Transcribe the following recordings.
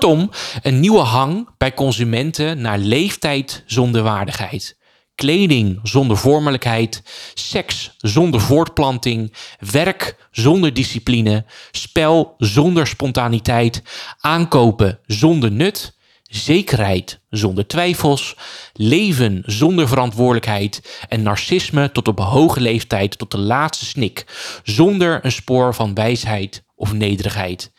Kortom, een nieuwe hang bij consumenten naar leeftijd zonder waardigheid. Kleding zonder vormelijkheid, seks zonder voortplanting, werk zonder discipline, spel zonder spontaniteit, aankopen zonder nut, zekerheid zonder twijfels, leven zonder verantwoordelijkheid en narcisme tot op hoge leeftijd tot de laatste snik, zonder een spoor van wijsheid of nederigheid.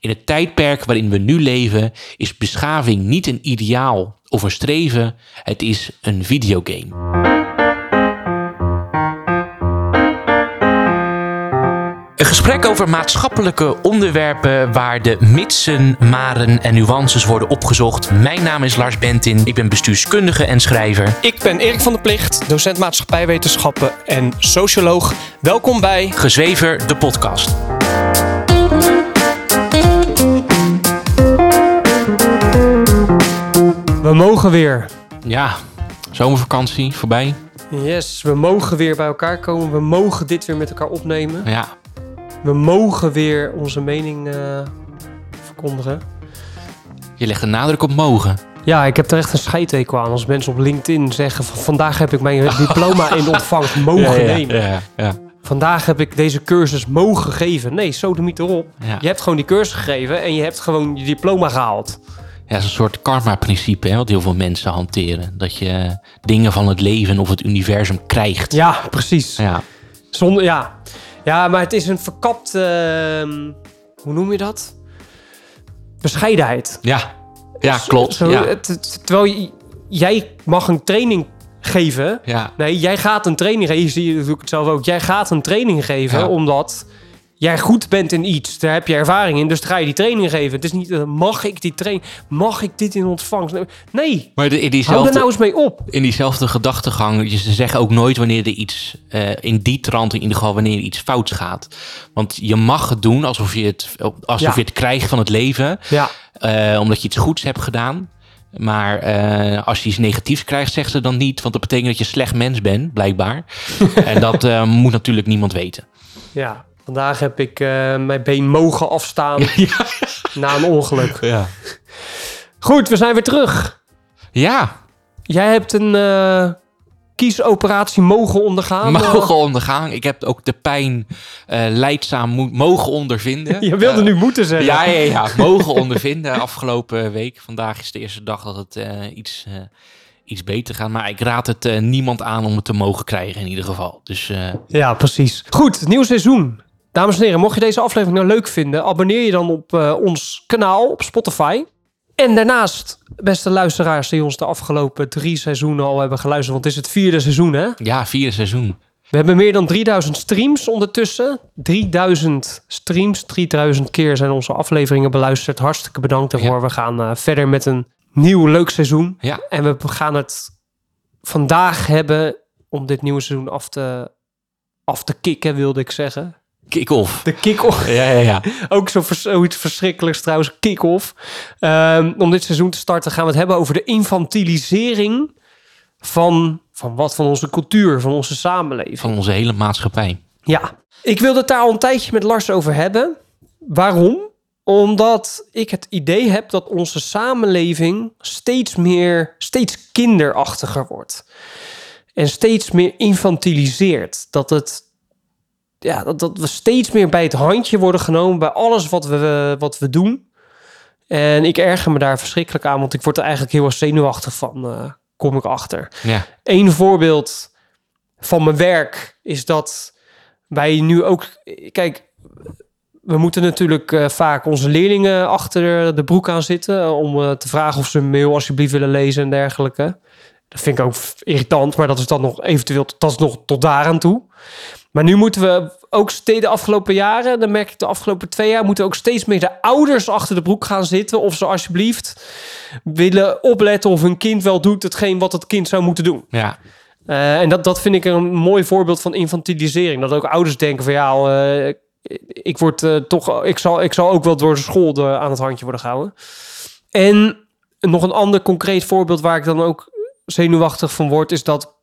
In het tijdperk waarin we nu leven is beschaving niet een ideaal of een streven, het is een videogame. Een gesprek over maatschappelijke onderwerpen waar de mitsen, maren en nuances worden opgezocht. Mijn naam is Lars Bentin, ik ben bestuurskundige en schrijver. Ik ben Erik van der Plicht, docent maatschappijwetenschappen en socioloog. Welkom bij Gezwever, de podcast. We mogen weer. Ja, zomervakantie voorbij. Yes, we mogen weer bij elkaar komen. We mogen dit weer met elkaar opnemen. Ja, We mogen weer onze mening eh, verkondigen. je legt een nadruk op mogen. Ja, ik heb er echt een scheidtekel aan als mensen op LinkedIn zeggen van vandaag heb ik mijn diploma in ontvangst mogen nemen. Ja, ja. Vandaag heb ik deze cursus mogen geven. Nee, sodemiet erop. Ja. Je hebt gewoon die cursus gegeven en je hebt gewoon je diploma gehaald. Ja, is een soort karma-principe, wat heel veel mensen hanteren. Dat je dingen van het leven of het universum krijgt. Ja, precies. Ja, Zonder, ja. ja, maar het is een verkapt, ehm, hoe noem je dat? Bescheidenheid. ja. ja klopt. Zo, ja. terwijl jij mag een training geven. Ja. Nee, jij gaat een training geven. Je ziet doe ik het zelf ook. Jij gaat een training geven Ja. omdat jij goed bent in iets. Daar heb je ervaring in. Dus dan ga je die training geven. Het is niet, eh, mag ik die training, mag ik dit in ontvangst? Nee, Maar in hou diezelfde, nou eens mee op. in diezelfde gedachtegang, ze zeggen ook nooit wanneer er iets, eh, in die trant in ieder geval, wanneer er iets fouts gaat. Want je mag het doen alsof je het, alsof Ja. je het krijgt van het leven, Ja, eh, omdat je iets goeds hebt gedaan. Maar als je iets negatiefs krijgt, zegt ze dan niet, want dat betekent dat je slecht mens bent, blijkbaar. en dat moet natuurlijk niemand weten. ja. Vandaag heb ik eh, mijn been mogen afstaan na een ongeluk. Ja. Goed, we zijn weer terug. Ja, Jij hebt een eh, kiesoperatie mogen ondergaan. mogen ondergaan. Ik heb ook de pijn eh leidzaam mo- mogen ondervinden. Je wilde Eh, nu moeten zeggen. Ja, ja, ja, mogen ondervinden afgelopen week. Vandaag is de eerste dag dat het eh, iets, eh, iets beter gaat. Maar ik raad het eh, niemand aan om het te mogen krijgen in ieder geval. Dus eh, Ja, precies. Goed, nieuw seizoen. Dames en heren, mocht je deze aflevering nou leuk vinden, abonneer je dan op eh, ons kanaal op Spotify. En daarnaast, beste luisteraars die ons de afgelopen drie seizoenen al hebben geluisterd, want het is het vierde seizoen hè. ja, vierde seizoen. We hebben meer dan 3000 streams ondertussen. 3000 streams, 3000 keer zijn onze afleveringen beluisterd. Hartstikke bedankt daarvoor. Ja. We gaan eh, verder met een nieuw leuk seizoen. Ja, En we gaan het vandaag hebben om dit nieuwe seizoen af te, af te kicken, wilde ik zeggen. Kick-off. De kick-off. Ja, ja, ja. Ook zo vers- zoiets verschrikkelijks trouwens, kick-off. Ehm, om dit seizoen te starten gaan we het hebben over de infantilisering van, van wat? Van onze cultuur, van onze samenleving. Van onze hele maatschappij. Ja, ik wilde het daar al een tijdje met Lars over hebben. Waarom? Omdat ik het idee heb dat onze samenleving steeds meer, steeds kinderachtiger wordt. En steeds meer infantiliseert. Dat, het, ja, dat, dat we steeds meer bij het handje worden genomen bij alles wat we, wat we doen. En ik erger me daar verschrikkelijk aan, want ik word er eigenlijk heel erg zenuwachtig van, eh, kom ik achter. Ja, Eén voorbeeld van mijn werk is dat wij nu ook... Kijk, we moeten natuurlijk eh, vaak onze leerlingen achter de broek aan zitten... om eh, te vragen of ze een mail alsjeblieft willen lezen en dergelijke. Dat vind ik ook irritant, maar dat is dan nog eventueel... Dat is nog tot daaraan toe. Maar nu moeten we ook steeds de afgelopen jaren... dan merk ik de afgelopen twee jaar... moeten ook steeds meer de ouders achter de broek gaan zitten... of ze alsjeblieft willen opletten of hun kind wel doet hetgeen wat het kind zou moeten doen. ja. Eh, en dat, dat vind ik een mooi voorbeeld van infantilisering. Dat ook ouders denken van ja, eh, ik word eh, toch, ik zal, ik zal ook wel door de school de, aan het handje worden gehouden. En nog een ander concreet voorbeeld waar ik dan ook zenuwachtig van word, is dat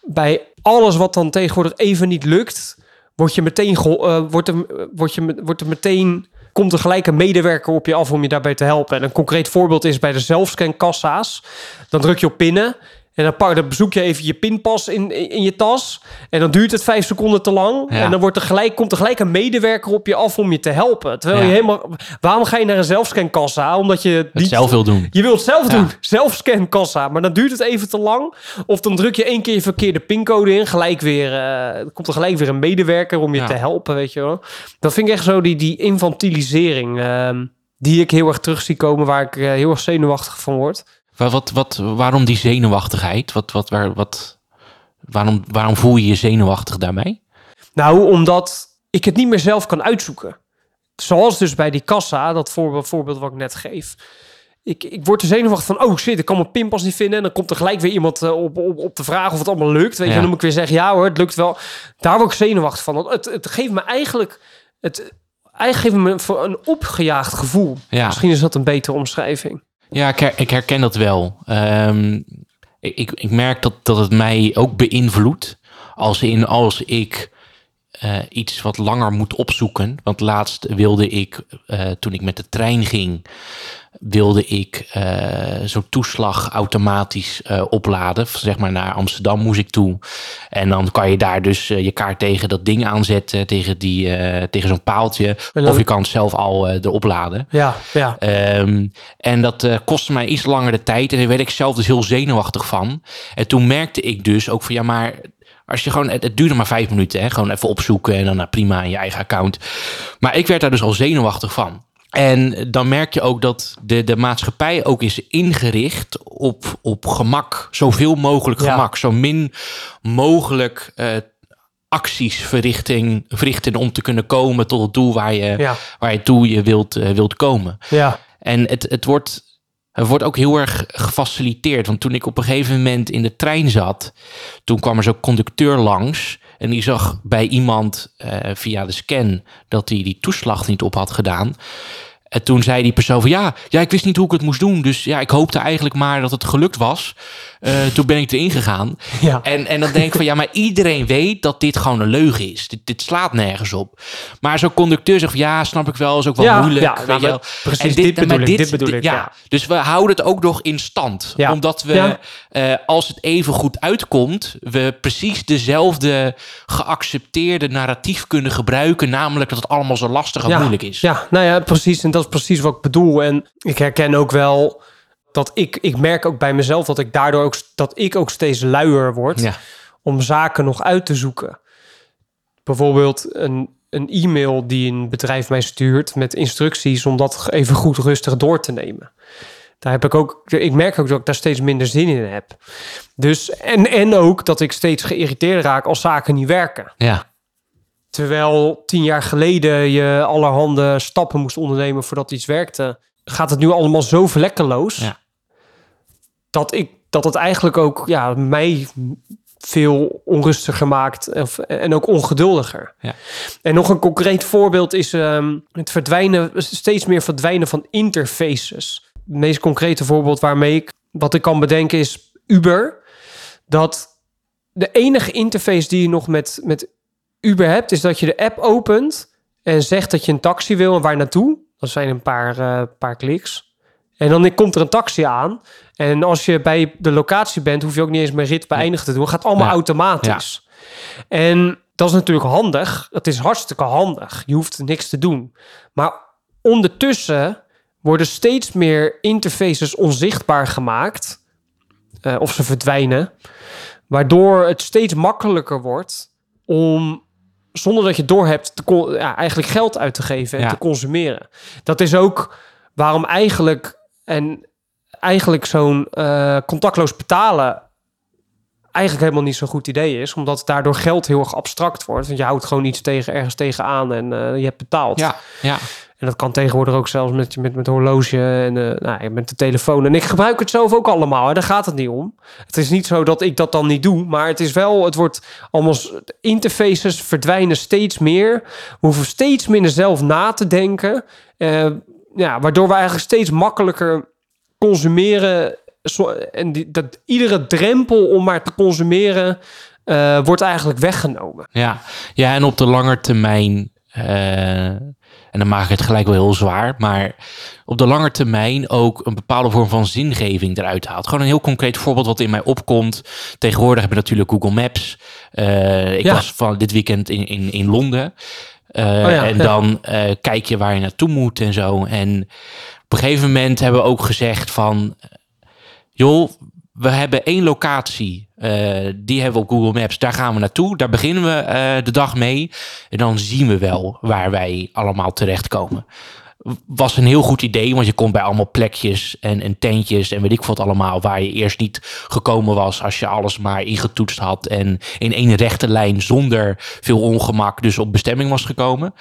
bij alles wat dan tegenwoordig even niet lukt, word je meteen, eh, wordt, er, wordt, je, wordt er meteen komt er gelijk een medewerker op je af om je daarbij te helpen. En een concreet voorbeeld is bij de zelfscankassa's. Dan druk je op pinnen. En dan, pak, dan bezoek je even je pinpas in, in, in je tas. En dan duurt het vijf seconden te lang. Ja. En dan wordt er gelijk, komt er gelijk een medewerker op je af om je te helpen. Terwijl Ja. je helemaal... Waarom ga je naar een zelfscankassa? Omdat je Het niet zelf wil doen. je wilt het zelf Ja. doen. Zelfscankassa. Maar dan duurt het even te lang. Of dan druk je één keer je verkeerde pincode in. Gelijk weer, eh, komt er gelijk weer een medewerker om je te helpen, weet je wel. Dat vind ik echt zo die, die infantilisering. ehm, die ik heel erg terug zie komen. Waar ik eh, heel erg zenuwachtig van word. Wat, wat, wat, waarom die zenuwachtigheid? Wat, wat, waar, wat, waarom, waarom voel je je zenuwachtig daarbij? Nou, omdat ik het niet meer zelf kan uitzoeken. Zoals dus bij die kassa, dat voorbeeld, voorbeeld wat ik net geef. Ik, ik word er zenuwachtig van, oh shit, ik kan mijn pinpas niet vinden. En dan komt er gelijk weer iemand eh, op, op, op de vraag of het allemaal lukt. Weet je, dan moet ik weer zeggen, ja hoor, het lukt wel. Daar word ik zenuwachtig van. Want Het, het geeft me eigenlijk, het, eigenlijk geeft me een opgejaagd gevoel. Ja. Misschien is dat een betere omschrijving. Ja, ik, ik herken dat wel. Ehm, ik, ik, ik merk dat, dat het mij ook beïnvloedt. Als, in, als ik eh, iets wat langer moet opzoeken. Want laatst wilde ik, eh, toen ik met de trein ging, wilde ik eh, zo'n toeslag automatisch opladen. Zeg maar naar Amsterdam moest ik toe. En dan kan je daar dus je kaart tegen dat ding aanzetten, tegen, die, tegen zo'n paaltje. Dan- Of je kan het zelf al erop laden. Ja, ja. Ehm, en dat kostte mij iets langer de tijd. En daar werd ik zelf dus heel zenuwachtig van. En toen merkte ik dus ook van ja, maar als je gewoon, het, het duurde maar vijf minuten, hè, gewoon even opzoeken en dan nou, prima in je eigen account. Maar ik werd daar dus al zenuwachtig van. En dan merk je ook dat de, de maatschappij ook is ingericht op, op gemak. Zoveel mogelijk Ja. gemak. Zo min mogelijk eh, acties verrichting, verrichten om te kunnen komen tot het doel waar je, Ja, waar je toe je wilt, eh, wilt komen. ja. En het, het, wordt, wordt ook heel erg gefaciliteerd. Want toen ik op een gegeven moment in de trein zat, toen kwam er zo'n conducteur langs. En die zag bij iemand eh, via de scan dat hij die toeslag niet op had gedaan. En toen zei die persoon van ja, ja, ik wist niet hoe ik het moest doen. Dus ja, ik hoopte eigenlijk maar dat het gelukt was. Eh, toen ben ik erin gegaan. ja. En, en dan denk ik van ja, maar iedereen weet dat dit gewoon een leugen is. Dit, dit slaat nergens op. Maar zo'n conducteur zegt van ja, snap ik wel, is ook wel Ja, moeilijk. ja, weet nou, precies, En dit bedoel ik, dit bedoel ik, ja. Dus we houden het ook nog in stand. Ja. Omdat we, eh, als het even goed uitkomt, we precies dezelfde geaccepteerde narratief kunnen gebruiken. Namelijk dat het allemaal zo lastig en moeilijk is. Ja, nou ja, precies. En dat is precies wat ik bedoel. En ik herken ook wel dat ik, ik merk ook bij mezelf dat ik daardoor ook, dat ik ook steeds luier word Ja. om zaken nog uit te zoeken. Bijvoorbeeld een, een e-mail die een bedrijf mij stuurt met instructies om dat even goed rustig door te nemen. Daar heb ik ook, ik merk ook dat ik daar steeds minder zin in heb. Dus, en, en ook dat ik steeds geïrriteerd raak als zaken niet werken. ja. Terwijl tien jaar geleden je allerhande stappen moest ondernemen voordat iets werkte, gaat het nu allemaal zo vlekkeloos Ja. dat ik dat het eigenlijk ook ja, mij veel onrustiger maakt of, en ook ongeduldiger. Ja. En nog een concreet voorbeeld is ehm, het verdwijnen, steeds meer verdwijnen van interfaces. Het meest concrete voorbeeld waarmee ik wat ik kan bedenken is Uber. Dat de enige interface die je nog met, met Uber hebt, is dat je de app opent en zegt dat je een taxi wil en waar naartoe. Dat zijn een paar, eh, paar kliks. En dan komt er een taxi aan. En als je bij de locatie bent, hoef je ook niet eens meer rit beëindigd te doen. Het gaat allemaal Ja. automatisch. En dat is natuurlijk handig. Het is hartstikke handig. Je hoeft niks te doen. Maar ondertussen worden steeds meer interfaces onzichtbaar gemaakt. eh, of ze verdwijnen. Waardoor het steeds makkelijker wordt om zonder dat je het doorhebt, te ja, eigenlijk geld uit te geven en Ja. te consumeren. Dat is ook waarom eigenlijk en eigenlijk zo'n eh, contactloos betalen eigenlijk helemaal niet zo'n goed idee is, omdat daardoor geld heel erg abstract wordt. Want je houdt gewoon iets tegen ergens tegenaan en eh, je hebt betaald. Ja, ja. En dat kan tegenwoordig ook zelfs met, met, met horloge en eh, nou, met de telefoon. En ik gebruik het zelf ook allemaal. Hè. Daar gaat het niet om. Het is niet zo dat ik dat dan niet doe. Maar het is wel, het wordt allemaal... Interfaces verdwijnen steeds meer. We hoeven steeds minder zelf na te denken. Eh, ja, waardoor we eigenlijk steeds makkelijker consumeren. En die, dat, iedere drempel om maar te consumeren... eh, wordt eigenlijk weggenomen. Ja, ja en op de lange termijn en dan maak ik het gelijk wel heel zwaar, maar op de lange termijn ook een bepaalde vorm van zingeving eruit haalt. Gewoon een heel concreet voorbeeld wat in mij opkomt. Tegenwoordig heb je natuurlijk Google Maps. Uh, ik Ja. was van dit weekend in, in, in Londen. Uh, Oh ja, en ja. dan eh, kijk je waar je naartoe moet en zo. En op een gegeven moment hebben we ook gezegd van... joh, we hebben één locatie. eh, die hebben we op Google Maps. Daar gaan we naartoe. Daar beginnen we eh, de dag mee. En dan zien we wel waar wij allemaal terechtkomen. Was een heel goed idee, want je komt bij allemaal plekjes en, en tentjes en weet ik wat allemaal, waar je eerst niet gekomen was als je alles maar ingetoetst had en in één rechte lijn zonder veel ongemak dus op bestemming was gekomen.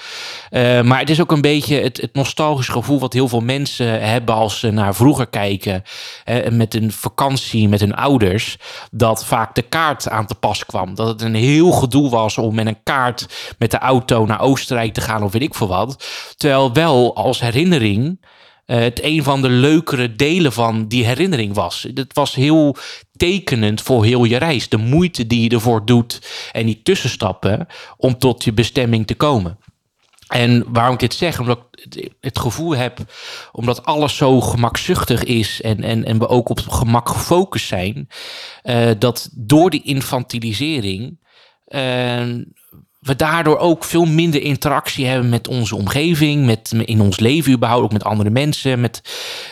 Uh, maar het is ook een beetje het, het nostalgische gevoel wat heel veel mensen hebben als ze naar vroeger kijken eh, met een vakantie met hun ouders, dat vaak de kaart aan te pas kwam. Dat het een heel gedoe was om met een kaart met de auto naar Oostenrijk te gaan of weet ik veel wat. Terwijl wel als herinnering uh, het een van de leukere delen van die herinnering was. Het was heel tekenend voor heel je reis. De moeite die je ervoor doet en die tussenstappen om tot je bestemming te komen. En waarom ik dit zeg, omdat ik het gevoel heb, omdat alles zo gemakzuchtig is en, en, en we ook op gemak gefocust zijn, uh, dat door die infantilisering uh, we daardoor ook veel minder interactie hebben met onze omgeving, met, in ons leven überhaupt, ook met andere mensen, met,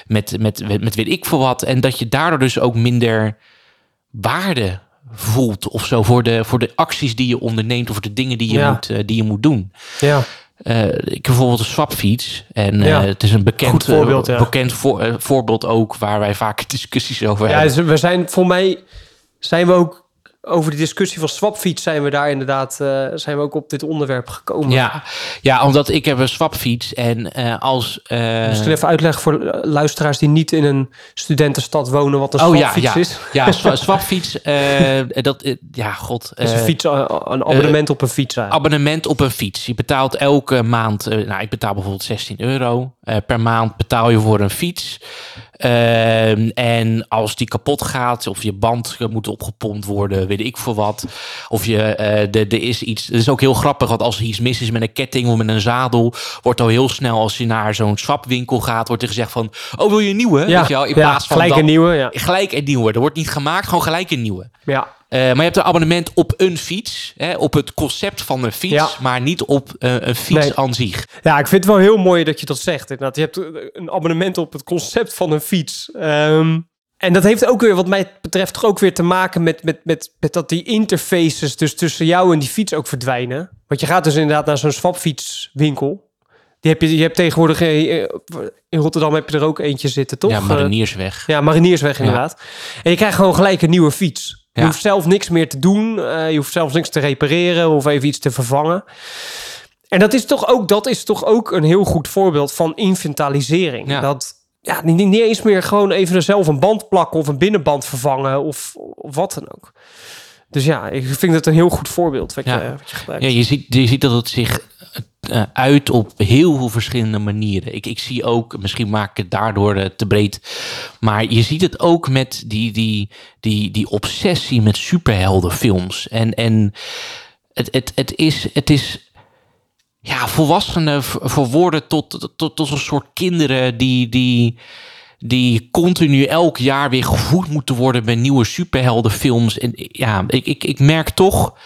met, met, met, met weet ik veel wat. En dat je daardoor dus ook minder waarde voelt of zo voor de, voor de acties die je onderneemt of de dingen die je, Ja. moet, uh, die je moet doen. Ja. Uh, ik heb bijvoorbeeld een swapfiets. En uh, Ja. het is een bekend, Goed voorbeeld, ja. bekend voor, voorbeeld ook... waar wij vaak discussies over Ja, hebben. dus we zijn voor mij zijn we ook over de discussie van swapfiets zijn we daar inderdaad uh, zijn we ook op dit onderwerp gekomen. Ja, ja omdat ik heb een swapfiets en uh, als... Uh, Misschien even uitleggen voor luisteraars die niet in een studentenstad wonen wat een oh, swapfiets ja, ja. is. Ja, swa swapfiets, dat, ja, god. is een, fiets, een abonnement op een fiets. Eigenlijk. Abonnement op een fiets. Je betaalt elke maand, nou ik betaal bijvoorbeeld 16 euro. per maand betaal je voor een fiets. Uh, en als die kapot gaat, of je band moet opgepompt worden, weet ik voor wat. Of je, uh, er is iets. Het is ook heel grappig, want als er iets mis is met een ketting of met een zadel, wordt al heel snel als je naar zo'n swapwinkel gaat, wordt er gezegd van, oh wil je een nieuwe? Ja, je wel? In ja, plaats van gelijk dan, een nieuwe. Ja. Gelijk een nieuwe. Er wordt niet gemaakt, gewoon gelijk een nieuwe. Ja. Uh, maar je hebt een abonnement op een fiets, hè, op het concept van een fiets, Ja. maar niet op uh, een fiets Nee. aan zich. Ja, ik vind het wel heel mooi dat je dat zegt. Inderdaad. Je hebt een abonnement op het concept van een fiets. Um, en dat heeft ook weer, wat mij betreft, toch ook weer te maken met, met, met, met dat die interfaces dus tussen jou en die fiets ook verdwijnen. Want je gaat dus inderdaad naar zo'n swapfietswinkel. Die heb je, je hebt tegenwoordig eh, in Rotterdam heb je er ook eentje zitten, toch? Ja, Mariniersweg. Uh, ja, Mariniersweg inderdaad. En je krijgt gewoon gelijk een nieuwe fiets. Je Ja. hoeft zelf niks meer te doen. Uh, je hoeft zelfs niks te repareren of even iets te vervangen. En dat is toch ook, dat is toch ook een heel goed voorbeeld van inventarisering. Ja. Dat ja, niet, niet eens meer gewoon even zelf een band plakken of een binnenband vervangen of, of wat dan ook. Dus ja, ik vind het een heel goed voorbeeld wat, Ja. je, wat je gebruikt. Ja, je ziet, je ziet dat het zich uh, uit op heel veel verschillende manieren. Ik, ik zie ook, misschien maak ik het daardoor uh, te breed, maar je ziet het ook met die, die, die, die obsessie met superheldenfilms. En, en het, het, het, is, het is ja, volwassenen verwoorden tot, tot, tot, een soort kinderen die, die, die continu elk jaar weer gevoed moeten worden bij nieuwe superheldenfilms. En ja, ik, ik, ik merk toch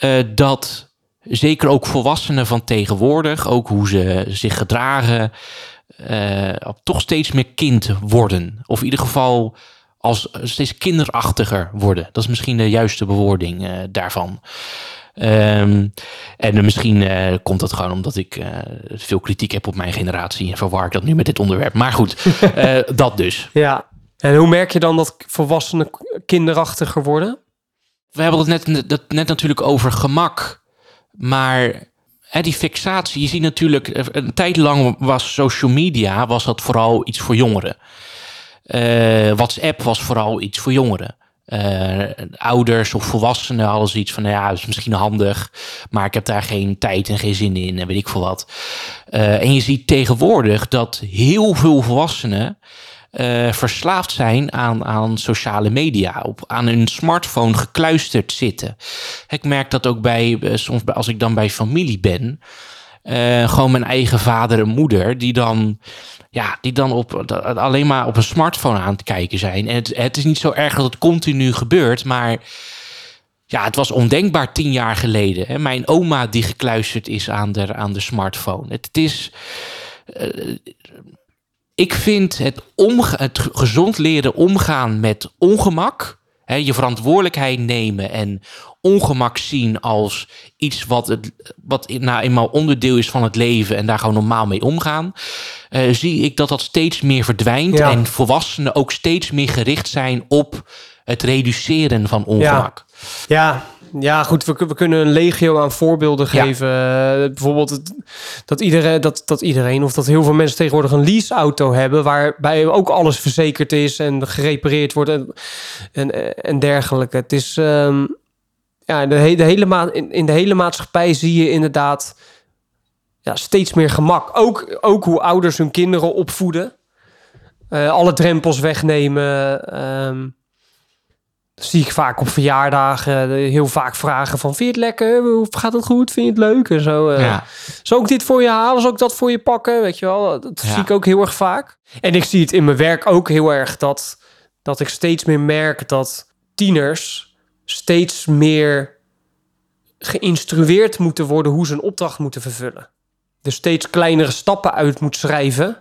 uh, dat zeker ook volwassenen van tegenwoordig, ook hoe ze zich gedragen, uh, toch steeds meer kind worden. Of in ieder geval als steeds kinderachtiger worden. Dat is misschien de juiste bewoording uh, daarvan. Um, en misschien uh, komt dat gewoon omdat ik uh, veel kritiek heb op mijn generatie en verwar ik dat nu met dit onderwerp. Maar goed, uh, dat dus. Ja, en hoe merk je dan dat volwassenen kinderachtiger worden? We hebben het net, dat net natuurlijk over gemak. Maar hè, die fixatie, je ziet natuurlijk, een tijd lang was social media, was dat vooral iets voor jongeren. WhatsApp was vooral iets voor jongeren. Uh, ouders of volwassenen hadden zoiets van, nou ja, is misschien handig, maar ik heb daar geen tijd en geen zin in en weet ik veel wat. Uh, en je ziet tegenwoordig dat heel veel volwassenen uh, verslaafd zijn aan, aan sociale media, op, aan hun smartphone gekluisterd zitten. Ik merk dat ook bij, soms als ik dan bij familie ben. Eh, gewoon mijn eigen vader en moeder, die dan, ja, die dan op, alleen maar op een smartphone aan het kijken zijn. En het, het is niet zo erg dat het continu gebeurt, maar ja, het was ondenkbaar tien jaar geleden. Hè? Mijn oma die gekluisterd is aan de, aan de smartphone. Het, is. eh, ik vind het, omga het gezond leren omgaan met ongemak. Hè, je verantwoordelijkheid nemen en ongemak zien als iets wat, het, wat nou eenmaal onderdeel is van het leven en daar gewoon normaal mee omgaan. eh, zie ik dat dat steeds meer verdwijnt Ja. en volwassenen ook steeds meer gericht zijn op het reduceren van ongemak. Ja, ja goed, we, we kunnen een legio aan voorbeelden Ja. geven. Eh, bijvoorbeeld het- dat iedereen, dat, dat iedereen, of dat heel veel mensen tegenwoordig een leaseauto hebben, waarbij ook alles verzekerd is en gerepareerd wordt en, en, en dergelijke. Het is, ehm, ja, de, he- de hele ma in, in de hele maatschappij zie je inderdaad ja, steeds meer gemak. Ook, ook hoe ouders hun kinderen opvoeden. Eh, alle drempels wegnemen. ehm, zie ik vaak op verjaardagen heel vaak vragen van... vind je het lekker? Hoe Gaat het goed? Vind je het leuk? En zo. eh. Ja. Zal ik dit voor je halen? Zal ik dat voor je pakken? Weet je wel, dat Ja. zie ik ook heel erg vaak. En ik zie het in mijn werk ook heel erg dat, dat ik steeds meer merk dat tieners steeds meer geïnstrueerd moeten worden hoe ze een opdracht moeten vervullen. Dus steeds kleinere stappen uit moet schrijven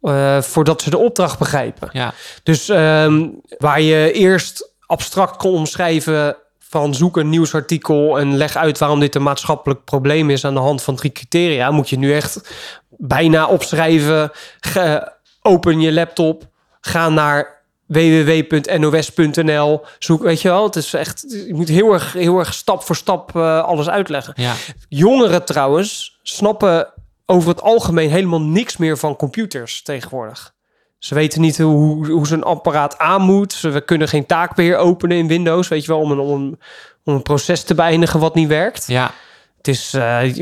eh, voordat ze de opdracht begrijpen. Ja. Dus ehm, waar je eerst abstract kon omschrijven van zoek een nieuwsartikel en leg uit waarom dit een maatschappelijk probleem is aan de hand van drie criteria, moet je nu echt bijna opschrijven. Ge- open je laptop, ga naar www.nos.nl. Zoek, weet je wel, het is echt, je moet heel erg, heel erg stap voor stap eh, alles uitleggen. Ja. Jongeren trouwens snappen over het algemeen helemaal niks meer van computers tegenwoordig. Ze weten niet hoe, hoe ze een apparaat aan moet. Ze kunnen geen taakbeheer openen in Windows, weet je wel, om een, om een, om een proces te beëindigen wat niet werkt. ja. Het is, eh,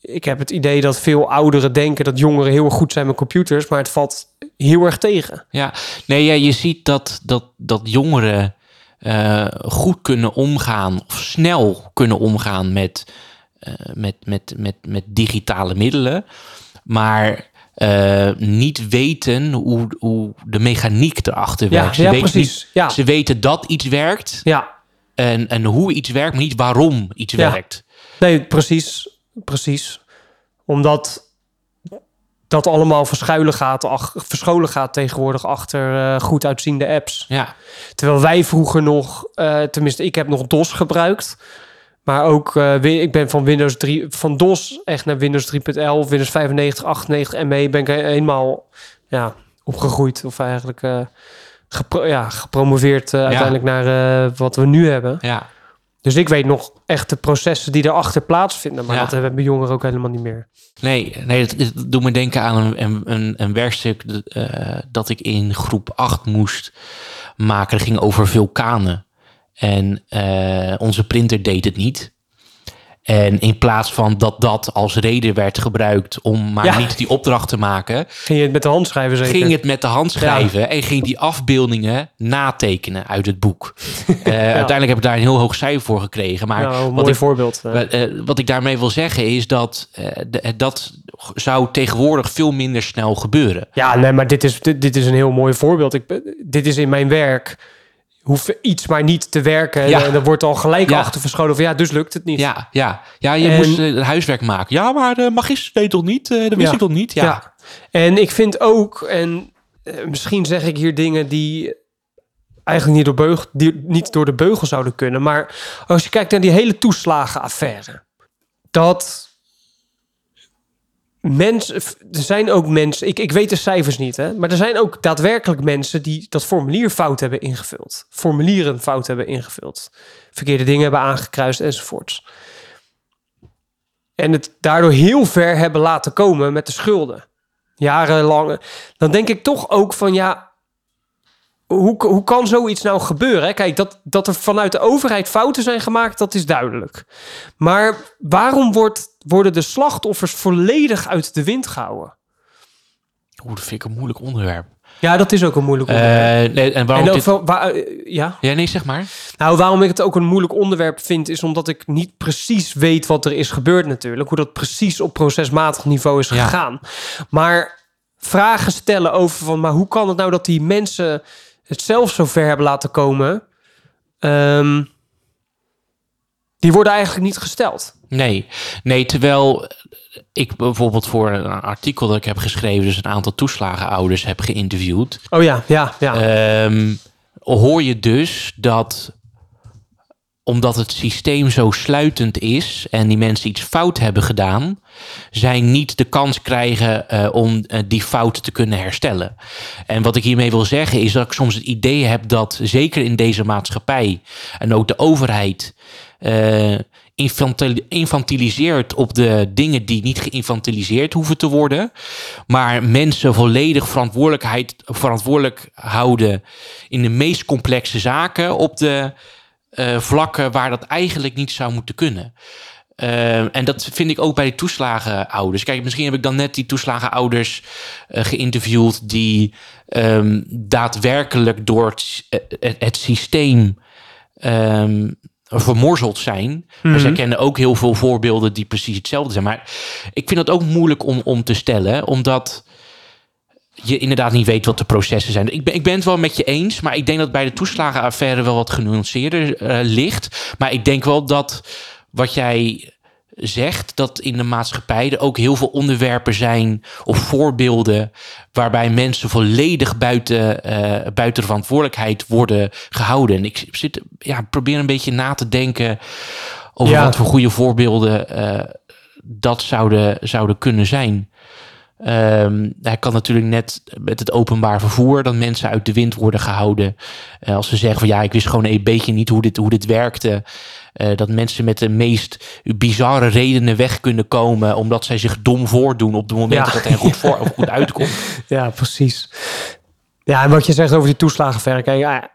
ik heb het idee dat veel ouderen denken dat jongeren heel goed zijn met computers, maar het valt heel erg tegen. Ja, nee, ja, je ziet dat, dat, dat jongeren eh, goed kunnen omgaan, of snel kunnen omgaan met, eh, met, met, met, met digitale middelen, maar eh, niet weten hoe, hoe de mechaniek erachter Ja, werkt. Ze ja weten niet- Ja, Ze weten dat iets werkt ja, en, en hoe iets werkt, maar niet waarom iets Ja. werkt. nee, precies, precies. Omdat dat allemaal verschuilen gaat, ach, verscholen gaat tegenwoordig achter eh, goed uitziende apps. Ja, Terwijl wij vroeger nog, eh, tenminste, ik heb nog DOS gebruikt. Maar ook, wi- ik ben van Windows 3, van DOS echt naar Windows 3.11, Windows 95, 98 ME ben ik helemaal ja, opgegroeid. Of eigenlijk gepro- ja, gepromoveerd uiteindelijk naar wat we nu hebben. ja. Dus ik weet nog echt de processen die erachter plaatsvinden. Maar Ja. dat hebben jongeren ook helemaal niet meer. Nee, nee dat, dat doet me denken aan een, een, een, een werkstuk eh, dat ik in groep 8 moest maken. Dat ging over vulkanen. En eh, onze printer deed het niet. En in plaats van dat dat als reden werd gebruikt om maar Ja. niet die opdracht te maken, Ging je het met de hand schrijven zeker? ging het met de hand schrijven en ging die afbeeldingen natekenen uit het boek. Eh, Uiteindelijk heb ik daar een heel hoog cijfer voor gekregen. Maar Nou, een wat mooi ik voorbeeld. eh. wat, wat ik daarmee wil zeggen is dat de- dat zou tegenwoordig veel minder snel gebeuren. Ja, nee, maar dit is, dit, dit is een heel mooi voorbeeld. Ik, dit is in mijn werk. Hoef iets maar niet te werken. Ja. En er wordt al gelijk Ja. achter verscholen van ja, dus lukt het niet. Ja, ja, ja je En- moest eh, huiswerk maken. Ja, maar de magister weet toch niet? Eh, dat wist ik toch niet? Ja. Ja. En ik vind ook, en eh, misschien zeg ik hier dingen die eigenlijk niet door, beugel, die niet door de beugel zouden kunnen. Maar als je kijkt naar die hele toeslagenaffaire. Dat mensen, er zijn ook mensen, ik, ik weet de cijfers niet, hè, maar er zijn ook daadwerkelijk mensen die dat formulier fout hebben ingevuld. Formulieren fout hebben ingevuld. Verkeerde dingen hebben aangekruist enzovoorts. En het daardoor heel ver hebben laten komen met de schulden. Jarenlang. Dan denk ik toch ook van ja, hoe, hoe kan zoiets nou gebeuren? Kijk, dat, dat er vanuit de overheid fouten zijn gemaakt, dat is duidelijk. Maar waarom wordt, worden de slachtoffers volledig uit de wind gehouden? Oeh, dat vind ik een moeilijk onderwerp. Ja, dat is ook een moeilijk Eh, onderwerp. nee, en waarom en dit- waar- eh, ja? Ja, nee, zeg maar. Nou, waarom ik het ook een moeilijk onderwerp vind, is omdat ik niet precies weet wat er is gebeurd natuurlijk. Hoe dat precies op procesmatig niveau is Ja. gegaan. Maar vragen stellen over van, maar hoe kan het nou dat die mensen het zelf zo ver hebben laten komen? Ehm, die worden eigenlijk niet gesteld. Nee, nee, terwijl ik bijvoorbeeld voor een artikel dat ik heb geschreven, dus een aantal toeslagenouders heb geïnterviewd, Oh ja, ja, ja. ehm, hoor je dus dat omdat het systeem zo sluitend is en die mensen iets fout hebben gedaan, zij niet de kans krijgen eh, om eh, die fout te kunnen herstellen. En wat ik hiermee wil zeggen is dat ik soms het idee heb dat zeker in deze maatschappij en ook de overheid infantiliseert op de dingen die niet geïnfantiliseerd hoeven te worden, maar mensen volledig verantwoordelijkheid, verantwoordelijk houden in de meest complexe zaken op de eh, vlakken waar dat eigenlijk niet zou moeten kunnen. Eh, en dat vind ik ook bij de toeslagenouders. Kijk, misschien heb ik dan net die toeslagenouders eh geïnterviewd die ehm, daadwerkelijk door eh, het systeem ehm, vermorzeld zijn. Maar zij kennen ook heel veel voorbeelden die precies hetzelfde zijn. Maar ik vind dat ook moeilijk om, om te stellen, omdat je inderdaad niet weet wat de processen zijn. Ik ben, ik ben het wel met je eens, maar ik denk dat bij de toeslagenaffaire wel wat genuanceerder eh, ligt. Maar ik denk wel dat wat jij zegt, dat in de maatschappij er ook heel veel onderwerpen zijn of voorbeelden waarbij mensen volledig buiten, eh, buiten de verantwoordelijkheid worden gehouden. En ik zit, ja, probeer een beetje na te denken over Ja. wat voor goede voorbeelden eh, dat zouden, zouden kunnen zijn. Ehm, hij kan natuurlijk net met het openbaar vervoer dat mensen uit de wind worden gehouden. Eh, als ze zeggen van ja, ik wist gewoon een beetje niet hoe dit, hoe dit werkte. Eh, dat mensen met de meest bizarre redenen weg kunnen komen omdat zij zich dom voordoen op de momenten Ja. dat hij goed, voor, of goed uitkomt. Ja, precies. Ja, en wat je zegt over die toeslagenverre, kijk, ja,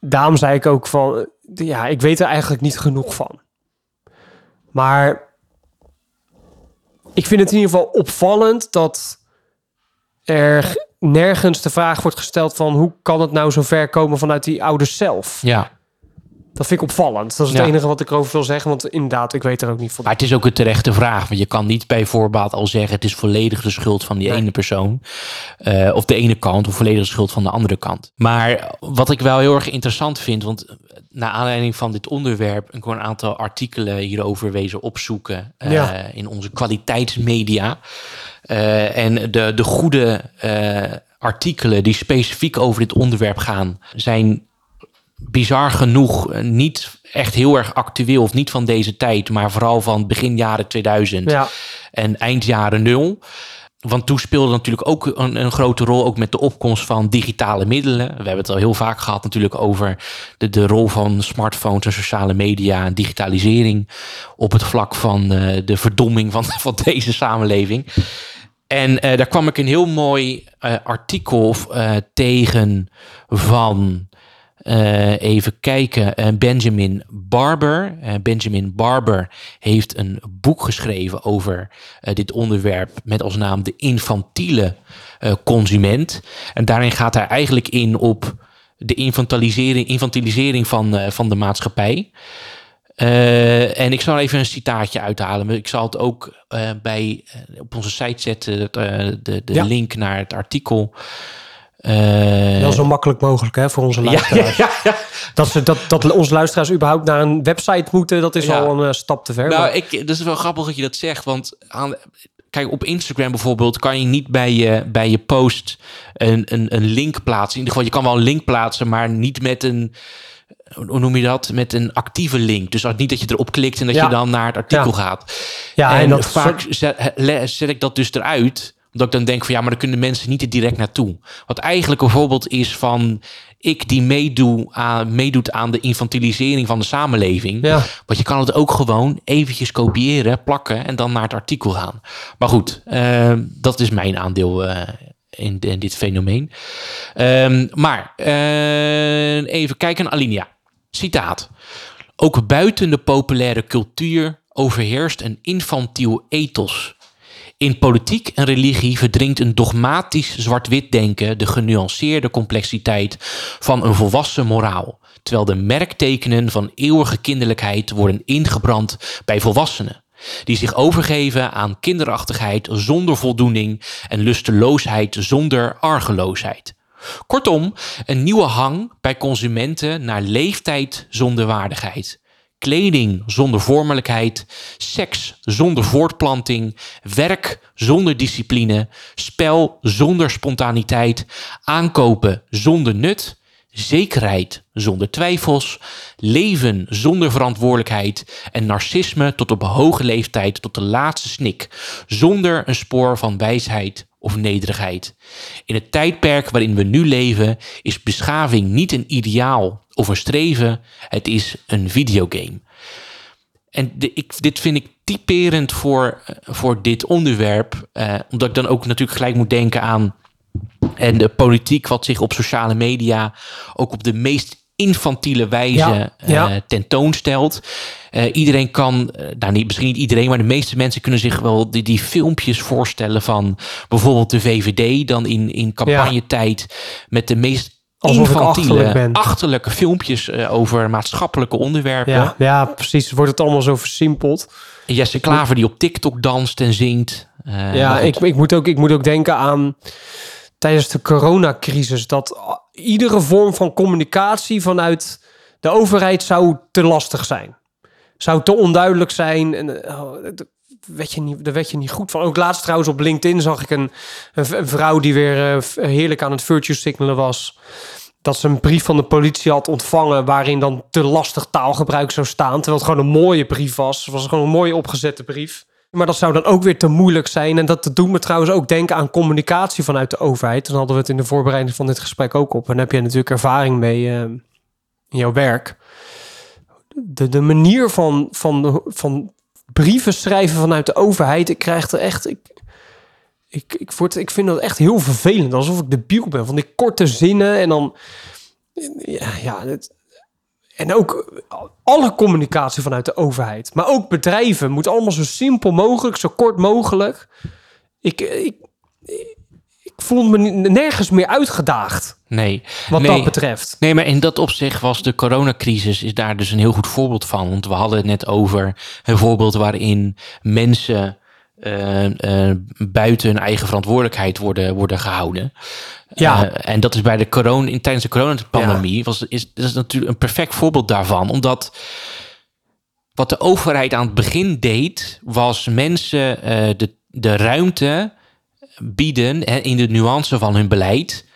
daarom zei ik ook van, ja, ik weet er eigenlijk niet genoeg van. Maar ik vind het in ieder geval opvallend dat er nergens de vraag wordt gesteld van hoe kan het nou zo ver komen vanuit die ouders zelf. Ja, Dat vind ik opvallend. Dat is het Ja. enige wat ik erover wil zeggen, want inderdaad, ik weet er ook niet van. maar het is ook een terechte vraag. Want je kan niet bij voorbaat al zeggen het is volledig de schuld van die Nee. ene persoon. eh, of de ene kant, of volledig de schuld van de andere kant. Maar wat ik wel heel erg interessant vind, want naar aanleiding van dit onderwerp, ik een aantal artikelen hierover wezen opzoeken eh, Ja. in onze kwaliteitsmedia. Eh, en de, de goede artikelen die specifiek over dit onderwerp gaan, zijn bizar genoeg eh, niet echt heel erg actueel of niet van deze tijd, maar vooral van begin jaren 2000 Ja, en eind jaren nul. Want toen speelde natuurlijk ook een, een grote rol, ook met de opkomst van digitale middelen. We hebben het al heel vaak gehad natuurlijk over de, de rol van smartphones en sociale media en digitalisering op het vlak van eh, de verdomming van, van deze samenleving. En eh, daar kwam ik een heel mooi artikel tegen van, eh, even kijken, eh, Benjamin Barber. Eh, Benjamin Barber heeft een boek geschreven over dit onderwerp met als naam De Infantiele Consument. En daarin gaat hij eigenlijk in op de infantilisering, infantilisering van, van de maatschappij. En ik zal even een citaatje uithalen. Ik zal het ook bij, op onze site zetten, de, de Ja. link naar het artikel. Eh, wel zo makkelijk mogelijk hè, voor onze luisteraars. ja, ja. Dat, ze, dat, dat onze luisteraars überhaupt naar een website moeten, dat is al een eh, stap te ver. Nou, maar- ik, dat is wel grappig dat je dat zegt. Want aan, kijk, op Instagram bijvoorbeeld kan je niet bij je, bij je post een, een, een link plaatsen. In ieder geval, je kan wel een link plaatsen, maar niet met een. Hoe noem je dat? Met een actieve link. Dus niet dat je erop klikt en dat Ja. je dan naar het artikel Ja. gaat. ja, en en dat vaak zet ik dat dus eruit. Omdat ik dan denk van ja, maar dan kunnen mensen niet er direct naartoe. Wat eigenlijk een voorbeeld is van ik die meedoe aan, meedoet aan de infantilisering van de samenleving. Ja. Want je kan het ook gewoon eventjes kopiëren, plakken en dan naar het artikel gaan. Maar goed, eh, dat is mijn aandeel eh, in, in dit fenomeen. Ehm, maar eh, even kijken, Alinea. Citaat. Ook buiten de populaire cultuur overheerst een infantiel ethos. In politiek en religie verdringt een dogmatisch zwart-wit denken de genuanceerde complexiteit van een volwassen moraal, terwijl de merktekenen van eeuwige kinderlijkheid worden ingebrand bij volwassenen die zich overgeven aan kinderachtigheid zonder voldoening en lusteloosheid zonder argeloosheid. Kortom, een nieuwe hang bij consumenten naar leeftijd zonder waardigheid. Kleding zonder vormelijkheid, seks zonder voortplanting, werk zonder discipline, spel zonder spontaniteit, aankopen zonder nut, zekerheid zonder twijfels, leven zonder verantwoordelijkheid en narcisme tot op hoge leeftijd tot de laatste snik, zonder een spoor van wijsheid of nederigheid. In het tijdperk waarin we nu leven is beschaving niet een ideaal of een streven, het is een videogame. En de, ik, dit vind ik typerend voor, voor dit onderwerp, eh, omdat ik dan ook natuurlijk gelijk moet denken aan en de politiek wat zich op sociale media ook op de meest infantiele wijze Ja, ja. eh, tentoonstelt. Eh, iedereen kan, nou niet, misschien niet iedereen, maar de meeste mensen kunnen zich wel die, die filmpjes voorstellen van bijvoorbeeld de VVD dan in, in campagnetijd met de meest Alsof infantiele, achterlijk achterlijke filmpjes over maatschappelijke onderwerpen. Ja, precies. Wordt het allemaal zo versimpeld. Jesse Klaver die op TikTok danst en zingt. Ja, ik, ik, moet ook, ik moet ook denken aan tijdens de coronacrisis dat iedere vorm van communicatie vanuit de overheid zou te lastig zijn. Zou te onduidelijk zijn. En, eh, oh, daar werd je niet, daar werd je niet goed van. Ook laatst trouwens op LinkedIn zag ik een, vrouw die weer eh, heerlijk aan het virtue signalen was. Dat ze een brief van de politie had ontvangen waarin dan te lastig taalgebruik zou staan. Terwijl het gewoon een mooie brief was. Het was gewoon een mooie opgezette brief. Maar dat zou dan ook weer te moeilijk zijn. En dat doet me trouwens ook denken aan communicatie vanuit de overheid. Dan hadden we het in de voorbereiding van dit gesprek ook op. En daar heb je natuurlijk ervaring mee eh, in jouw werk. De, de manier van, van, van brieven schrijven vanuit de overheid. Ik krijg er echt... Ik, ik, ik, ik vind dat echt heel vervelend. Alsof ik debiel ben. Van die korte zinnen en dan... Ja, ja het, en ook alle communicatie vanuit de overheid. Maar ook bedrijven moet allemaal zo simpel mogelijk, zo kort mogelijk. Ik, ik, ik voel me nergens meer uitgedaagd nee. wat nee. dat betreft. Nee, maar in dat opzicht was de coronacrisis is daar dus een heel goed voorbeeld van. Want we hadden het net over een voorbeeld waarin mensen eh, eh, buiten hun eigen verantwoordelijkheid worden, worden gehouden. Ja. Eh, en dat is bij de corona, in, tijdens de coronapandemie was is, is natuurlijk een perfect voorbeeld daarvan. Omdat wat de overheid aan het begin deed, was mensen de, de ruimte bieden hè, in de nuance van hun beleid.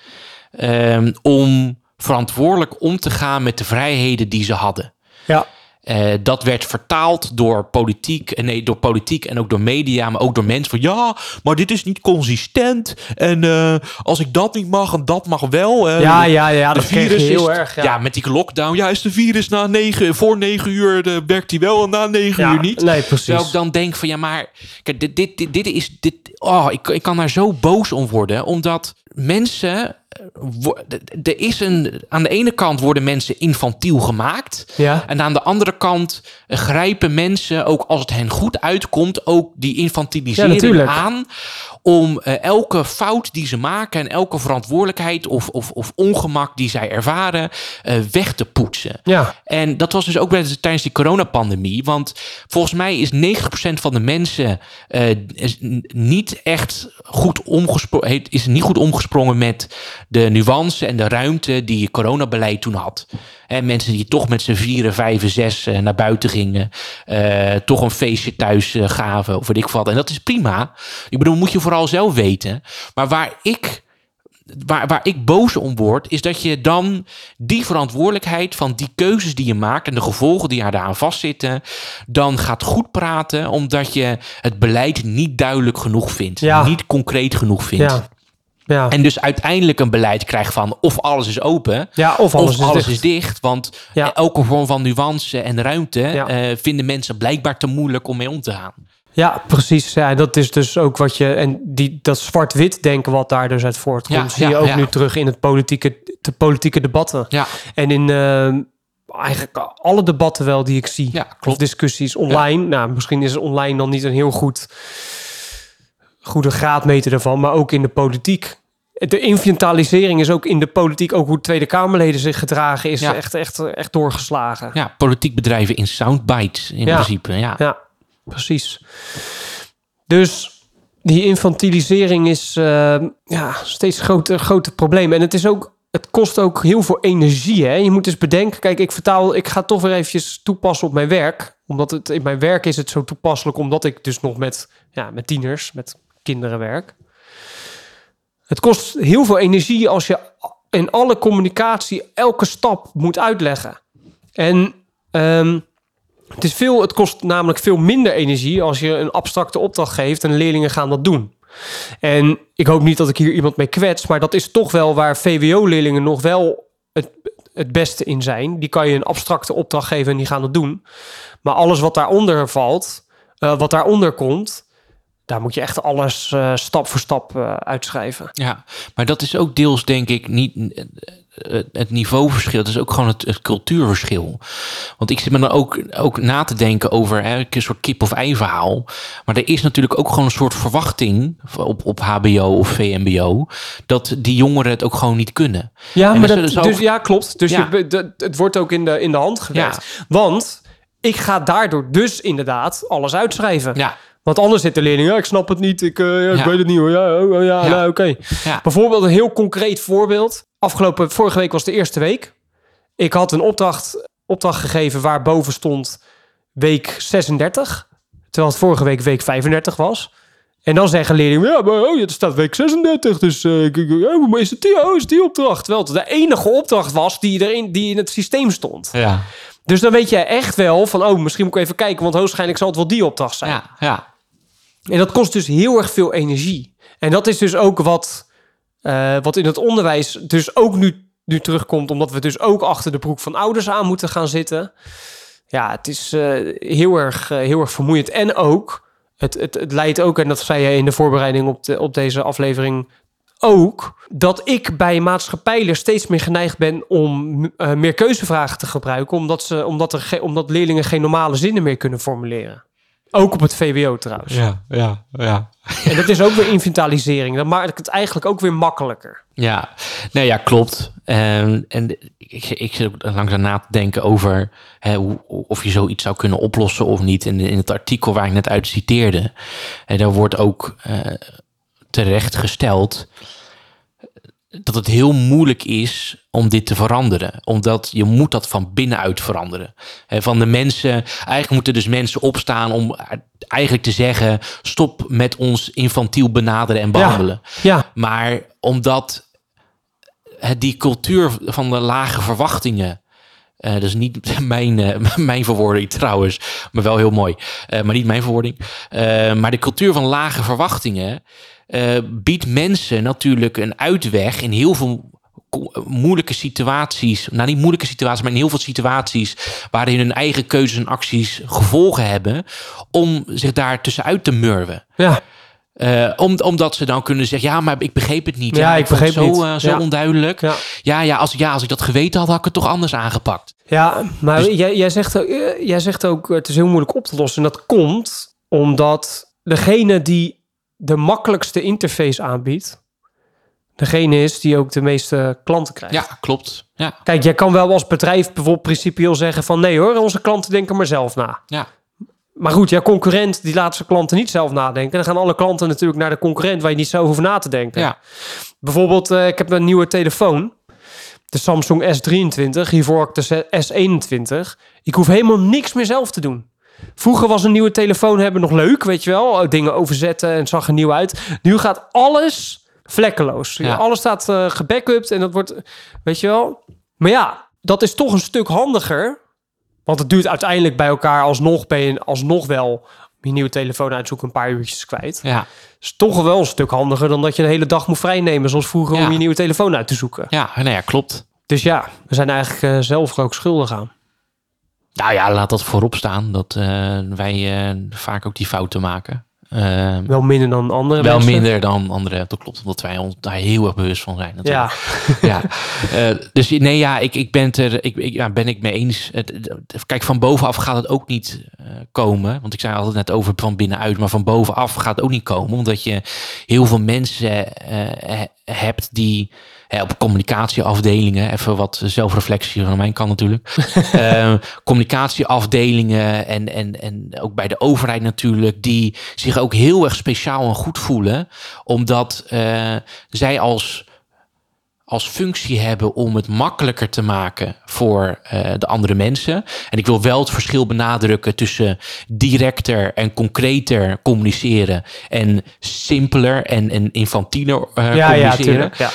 ehm, om verantwoordelijk om te gaan met de vrijheden die ze hadden. Ja, Eh, dat werd vertaald door politiek, en nee, door politiek en ook door media, maar ook door mensen van ja, maar dit is niet consistent. En eh, als ik dat niet mag en dat mag wel. eh, ja, ja, ja de dat virus heel is, erg. Ja. Ja, met die lockdown. Ja, is de virus na negen, voor negen uur de, werkt hij wel en na negen Ja, uur niet? Nee, precies. Terwijl ik dan denk van ja, maar kijk, dit, dit, dit, dit is dit. Oh, ik, ik kan daar zo boos om worden, omdat mensen. eh, Er is een. Aan de ene kant worden mensen infantiel gemaakt. Ja. En aan de andere kant grijpen mensen, ook als het hen goed uitkomt, ook die infantilisering aan. Om eh, elke fout die ze maken en elke verantwoordelijkheid of, of, of ongemak die zij ervaren, eh, weg te poetsen. Ja, En dat was dus ook tijdens die coronapandemie. Want volgens mij is 90% van de mensen eh, niet echt goed omgesprongen, is niet goed omgesprongen met de nuance en de ruimte die coronabeleid toen had. En mensen die toch met z'n vieren, vijven, zes eh, naar buiten gingen, eh, toch een feestje thuis eh, gaven of weet ik wat. En dat is prima. Ik bedoel, moet je vooral zelf weten. Maar waar ik waar, waar ik boos om word, is dat je dan die verantwoordelijkheid van die keuzes die je maakt en de gevolgen die daaraan vastzitten, dan gaat goed praten, omdat je het beleid niet duidelijk genoeg vindt, Ja. niet concreet genoeg vindt. ja. Ja, En dus uiteindelijk een beleid krijgt van of alles is open, ja of alles, of alles is, is dicht. Want Ja. elke vorm van nuance en ruimte eh, vinden mensen blijkbaar te moeilijk om mee om te gaan. Ja, precies. Ja, dat is dus ook wat je... En die, dat zwart-wit denken wat daar dus uit voortkomt... Ja, zie je ook nu terug in het politieke, de politieke debatten. Ja, En in eh, eigenlijk alle debatten wel die ik zie. Ja, Of discussies online. Nou, misschien is online dan niet een heel goed goede graadmeter ervan, maar ook in de politiek. De inventarisering is ook in de politiek, ook hoe Tweede Kamerleden zich gedragen, is Ja. echt, echt, echt doorgeslagen. Ja, politiek bedrijven in soundbites in Ja. principe. Ja. Ja, precies. Dus die infantilisering is eh, ja, steeds groter, groter probleem. En het is ook, het kost ook heel veel energie. Hè? Je moet dus bedenken, kijk, ik vertaal, ik ga toch weer eventjes toepassen op mijn werk. Omdat het in mijn werk is het zo toepasselijk, omdat ik dus nog met, ja, met tieners, met kinderen werk. Het kost heel veel energie als je in alle communicatie elke stap moet uitleggen. En ehm, het, is veel, het kost namelijk veel minder energie als je een abstracte opdracht geeft en leerlingen gaan dat doen. En ik hoop niet dat ik hier iemand mee kwets, maar dat is toch wel waar VWO-leerlingen nog wel het, het beste in zijn. Die kan je een abstracte opdracht geven en die gaan dat doen. Maar alles wat daaronder valt, eh, wat daaronder komt, daar moet je echt alles eh, stap voor stap eh, uitschrijven. Ja, maar dat is ook deels denk ik niet eh, het niveauverschil. Het is ook gewoon het, het cultuurverschil. Want ik zit me dan ook, ook na te denken over hè, een soort kip-of-ei verhaal. Maar er is natuurlijk ook gewoon een soort verwachting op, op HBO of VMBO... dat die jongeren het ook gewoon niet kunnen. Ja, En maar dat, dus, ook- ja klopt. Dus Ja. Je, be- de- het wordt ook in de, in de hand gewerkt. Want ik ga daardoor dus inderdaad alles uitschrijven. Ja, Want anders zit de leerling, ja, ik snap het niet, ik, eh, ja, ik Ja. weet het niet hoor. Ja, oh, oh, ja, Ja. nou, oké. Bijvoorbeeld een heel concreet voorbeeld. Afgelopen, vorige week was de eerste week. Ik had een opdracht, opdracht gegeven waar boven stond week 36. Terwijl het vorige week week 35 was. En dan zeggen leerlingen, ja, maar oh, er staat week 36, dus ik- ik- oh, is het die, oh, is het die opdracht? Terwijl het de enige opdracht was die, erin, die in het systeem stond. ja, Dus dan weet je echt wel van, oh, misschien moet ik even kijken, want hoogstwaarschijnlijk zal het wel die opdracht zijn. ja, ja. En dat kost dus heel erg veel energie. En dat is dus ook wat, eh, wat in het onderwijs dus ook nu, nu terugkomt, omdat we dus ook achter de broek van ouders aan moeten gaan zitten. Ja, het is eh, heel, erg, eh, heel erg vermoeiend. En ook, het, het, het leidt ook, en dat zei je in de voorbereiding op, de, op deze aflevering ook, dat ik bij maatschappijler steeds meer geneigd ben om eh, meer keuzevragen te gebruiken, omdat, ze, omdat, er ge- omdat leerlingen geen normale zinnen meer kunnen formuleren. Ook op het VWO trouwens. Ja, ja, ja. En dat is ook weer inventarisering. Dat maakt het eigenlijk ook weer makkelijker. Ja, nee, ja, klopt. En, en ik, ik zit ook langzaam na te denken over hè, hoe, of je zoiets zou kunnen oplossen of niet. En in het artikel waar ik net uit citeerde, hè, daar wordt ook eh, terecht gesteld dat het heel moeilijk is om dit te veranderen. Omdat je moet dat van binnenuit veranderen. Van de mensen, eigenlijk moeten dus mensen opstaan om eigenlijk te zeggen... stop met ons infantiel benaderen en behandelen. Ja, Maar omdat het die cultuur van de lage verwachtingen. eh, dat is niet mijn, eh, mijn verwoording trouwens, maar wel heel mooi. Eh, maar niet mijn verwoording. Maar de cultuur van lage verwachtingen eh, biedt mensen natuurlijk een uitweg in heel veel moeilijke situaties. Nou, niet moeilijke situaties, maar in heel veel situaties waarin hun eigen keuzes en acties gevolgen hebben. om zich daar tussenuit te murwen. ja, Eh, om, omdat ze dan kunnen zeggen, ja, maar ik begreep het niet. Ja, ik vond het begreep zo, niet. eh, zo Ja. onduidelijk. ja. Ja, ja, als, ja, als ik dat geweten had, had ik het toch anders aangepakt. ja maar Dus- jij, jij, zegt, jij zegt ook, het is heel moeilijk op te lossen. En dat komt omdat degene die de makkelijkste interface aanbiedt... degene is die ook de meeste klanten krijgt. Ja, klopt. Ja, Kijk, jij kan wel als bedrijf bijvoorbeeld principieel zeggen van... nee hoor, onze klanten denken maar zelf na. ja, Maar goed, jouw concurrent die laat zijn klanten niet zelf nadenken. Dan gaan alle klanten natuurlijk naar de concurrent... waar je niet zo hoeft na te denken. ja. Bijvoorbeeld, eh, ik heb een nieuwe telefoon. De Samsung S23. Hiervoor had ik de S21. Ik hoef helemaal niks meer zelf te doen. Vroeger was een nieuwe telefoon hebben nog leuk, weet je wel. Oh, Dingen overzetten en zag er nieuw uit. Nu gaat alles vlekkeloos. Ja. Alles staat eh gebackupt en dat wordt, weet je wel. Maar ja, dat is toch een stuk handiger. Want het duurt uiteindelijk bij elkaar alsnog, ben je alsnog wel je nieuwe telefoon uitzoeken een paar uurtjes kwijt. ja. is toch wel een stuk handiger dan dat je de hele dag moet vrijnemen, zoals vroeger Ja. om je nieuwe telefoon uit te zoeken. ja nou ja, klopt. Dus ja, we zijn eigenlijk eh, zelf er ook schuldig aan. Nou ja, laat dat voorop staan, dat eh, wij eh, vaak ook die fouten maken. Eh, Wel minder dan andere wel mensen. minder dan andere, dat klopt, omdat wij ons daar heel erg bewust van zijn. Natuurlijk. Ja, ja. Eh, dus nee, ja, ik, ik ben het er, ik, ik, ja, ben ik mee eens. Kijk, van bovenaf gaat het ook niet komen. Want ik zei altijd net over van binnenuit, maar van bovenaf gaat het ook niet komen. Omdat je heel veel mensen he- hebt die hè, op communicatieafdelingen, even wat zelfreflectie van mijn kant natuurlijk. Eh, communicatieafdelingen en, en, en ook bij de overheid natuurlijk, die zich ook heel erg speciaal en goed voelen. Omdat eh, zij als als functie hebben om het makkelijker te maken voor eh, de andere mensen. En ik wil wel het verschil benadrukken tussen directer en concreter communiceren en simpeler en, en infantieler eh, ja, ja, communiceren. tuurlijk. Ja.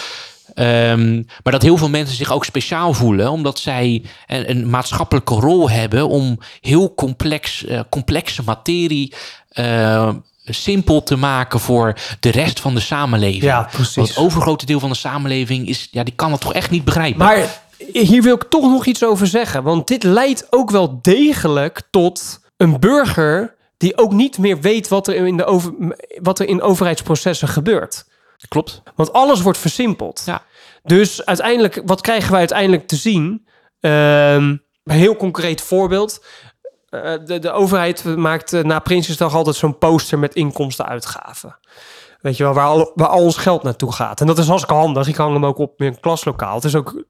Ehm, maar dat heel veel mensen zich ook speciaal voelen, omdat zij een, een maatschappelijke rol hebben om heel complex, eh, complexe materie eh, simpel te maken voor de rest van de samenleving. Ja, Want precies. het overgrote deel van de samenleving is, ja, die kan het toch echt niet begrijpen. Maar hier wil ik toch nog iets over zeggen. Want dit leidt ook wel degelijk tot een burger die ook niet meer weet wat er in, de over, wat er in overheidsprocessen gebeurt. Klopt. Want alles wordt versimpeld. Ja. Dus uiteindelijk, wat krijgen wij uiteindelijk te zien? Ehm, een heel concreet voorbeeld. Eh, de, de overheid maakt eh, na Prinsjesdag altijd zo'n poster met inkomsten-uitgaven. Weet je wel, waar al, waar al ons geld naartoe gaat. En dat is hartstikke handig. Ik hang hem ook op in een klaslokaal. Het is ook,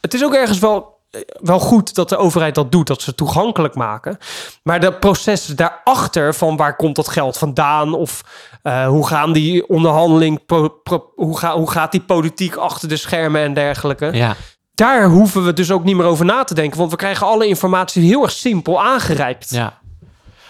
het is ook ergens wel, wel goed dat de overheid dat doet. Dat ze het toegankelijk maken. Maar de processen daarachter van waar komt dat geld vandaan? Of eh, hoe gaan die onderhandeling, pro- pro- hoe, ga, hoe gaat die politiek achter de schermen en dergelijke? Ja. Daar hoeven we dus ook niet meer over na te denken. Want we krijgen alle informatie heel erg simpel aangereikt. ja.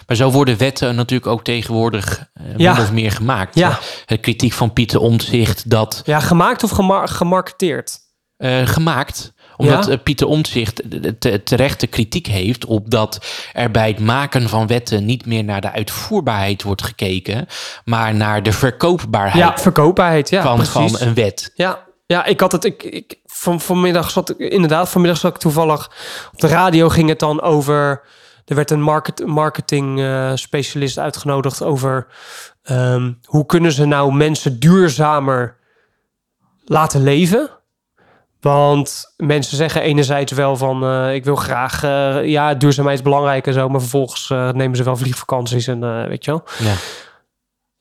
Maar zo worden wetten natuurlijk ook tegenwoordig eh, Ja. min of meer gemaakt. Ja. De kritiek van Pieter Omtzigt dat Ja, gemaakt of gema- gemarketeerd? eh, gemaakt. Omdat Ja? eh, Pieter Omtzigt te, terecht de kritiek heeft op dat er bij het maken van wetten niet meer naar de uitvoerbaarheid wordt gekeken, maar naar de verkoopbaarheid Ja, verkoopbaarheid. Ja, van, precies. van een wet. Ja, ja, ik had het. Ik, ik, van, vanmiddag zat ik inderdaad. Vanmiddag zat ik toevallig op de radio. Ging het dan over. Er werd een market, marketing eh, specialist uitgenodigd over ehm, hoe kunnen ze nou mensen duurzamer laten leven. Want mensen zeggen enerzijds wel van eh, ik wil graag eh, ja duurzaamheid is belangrijk en zo, maar vervolgens eh, nemen ze wel vliegvakanties en weet je wel. Ja.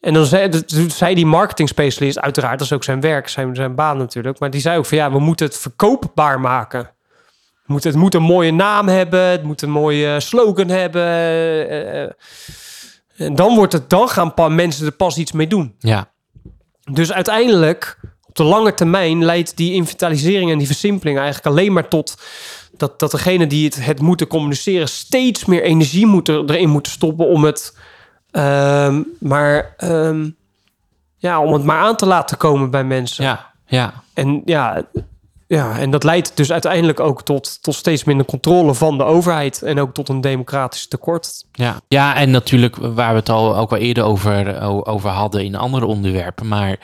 En dan zei, die marketing specialist, uiteraard, dat is ook zijn werk, zijn, zijn baan natuurlijk. Maar die zei ook van ja, we moeten het verkoopbaar maken. Het moet, het moet een mooie naam hebben, het moet een mooie slogan hebben. en dan, wordt het, dan gaan pa- mensen er pas iets mee doen. Ja. Dus uiteindelijk, de lange termijn, leidt die inventarisering en die versimpeling eigenlijk alleen maar tot dat, dat degene die het, het moeten communiceren steeds meer energie moeten, erin moeten stoppen om het, ehm, maar, ehm, ja, om het maar aan te laten komen bij mensen. Ja. Ja. En ja, ja, en dat leidt dus uiteindelijk ook tot, tot steeds minder controle van de overheid en ook tot een democratisch tekort. Ja. ja, en natuurlijk waar we het al ook al eerder over, over hadden in andere onderwerpen, maar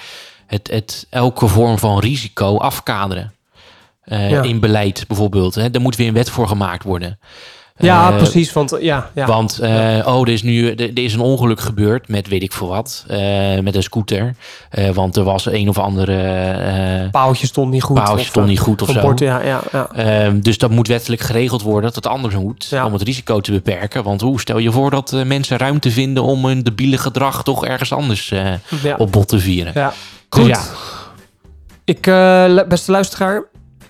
het, het elke vorm van risico afkaderen. Eh, Ja. In beleid bijvoorbeeld. Hè. Daar moet weer een wet voor gemaakt worden. Ja, Eh, precies. Want ja, ja. Want, eh, oh, er is nu er, er is een ongeluk gebeurd met weet ik veel wat, met een scooter. Want er was een of andere paaltje stond niet goed. paaltje of, stond niet goed of zo. bord, ja, ja, ja. Ehm, dus dat moet wettelijk geregeld worden dat het anders moet. Ja. Om het risico te beperken. Want hoe stel je voor dat mensen ruimte vinden om hun debiele gedrag toch ergens anders op bot te vieren? ja. Dus Goed. ja, Ik, eh, beste luisteraar,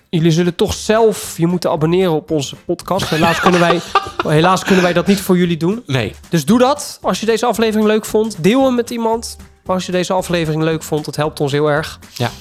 jullie zullen toch zelf je moeten abonneren op onze podcast. Helaas kunnen wij, helaas kunnen wij dat niet voor jullie doen. nee. Dus doe dat als je deze aflevering leuk vond. Deel hem met iemand als je deze aflevering leuk vond. Het helpt ons heel erg. Ja.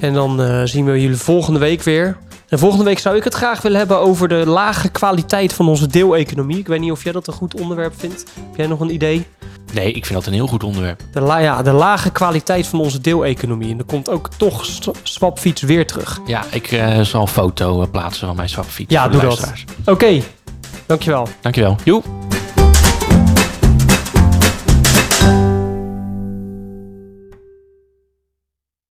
En dan eh, zien we jullie volgende week weer. En volgende week zou ik het graag willen hebben over de lage kwaliteit van onze deeleconomie. Ik weet niet of jij dat een goed onderwerp vindt. Heb jij nog een idee? Nee, ik vind dat een heel goed onderwerp. De, la ja, de lage kwaliteit van onze deeleconomie. En er komt ook toch Swapfiets weer terug. Ja, ik eh, zal een foto eh, plaatsen van mijn swapfiets. Ja, doe dat. Oké, dankjewel. Dankjewel. Joep.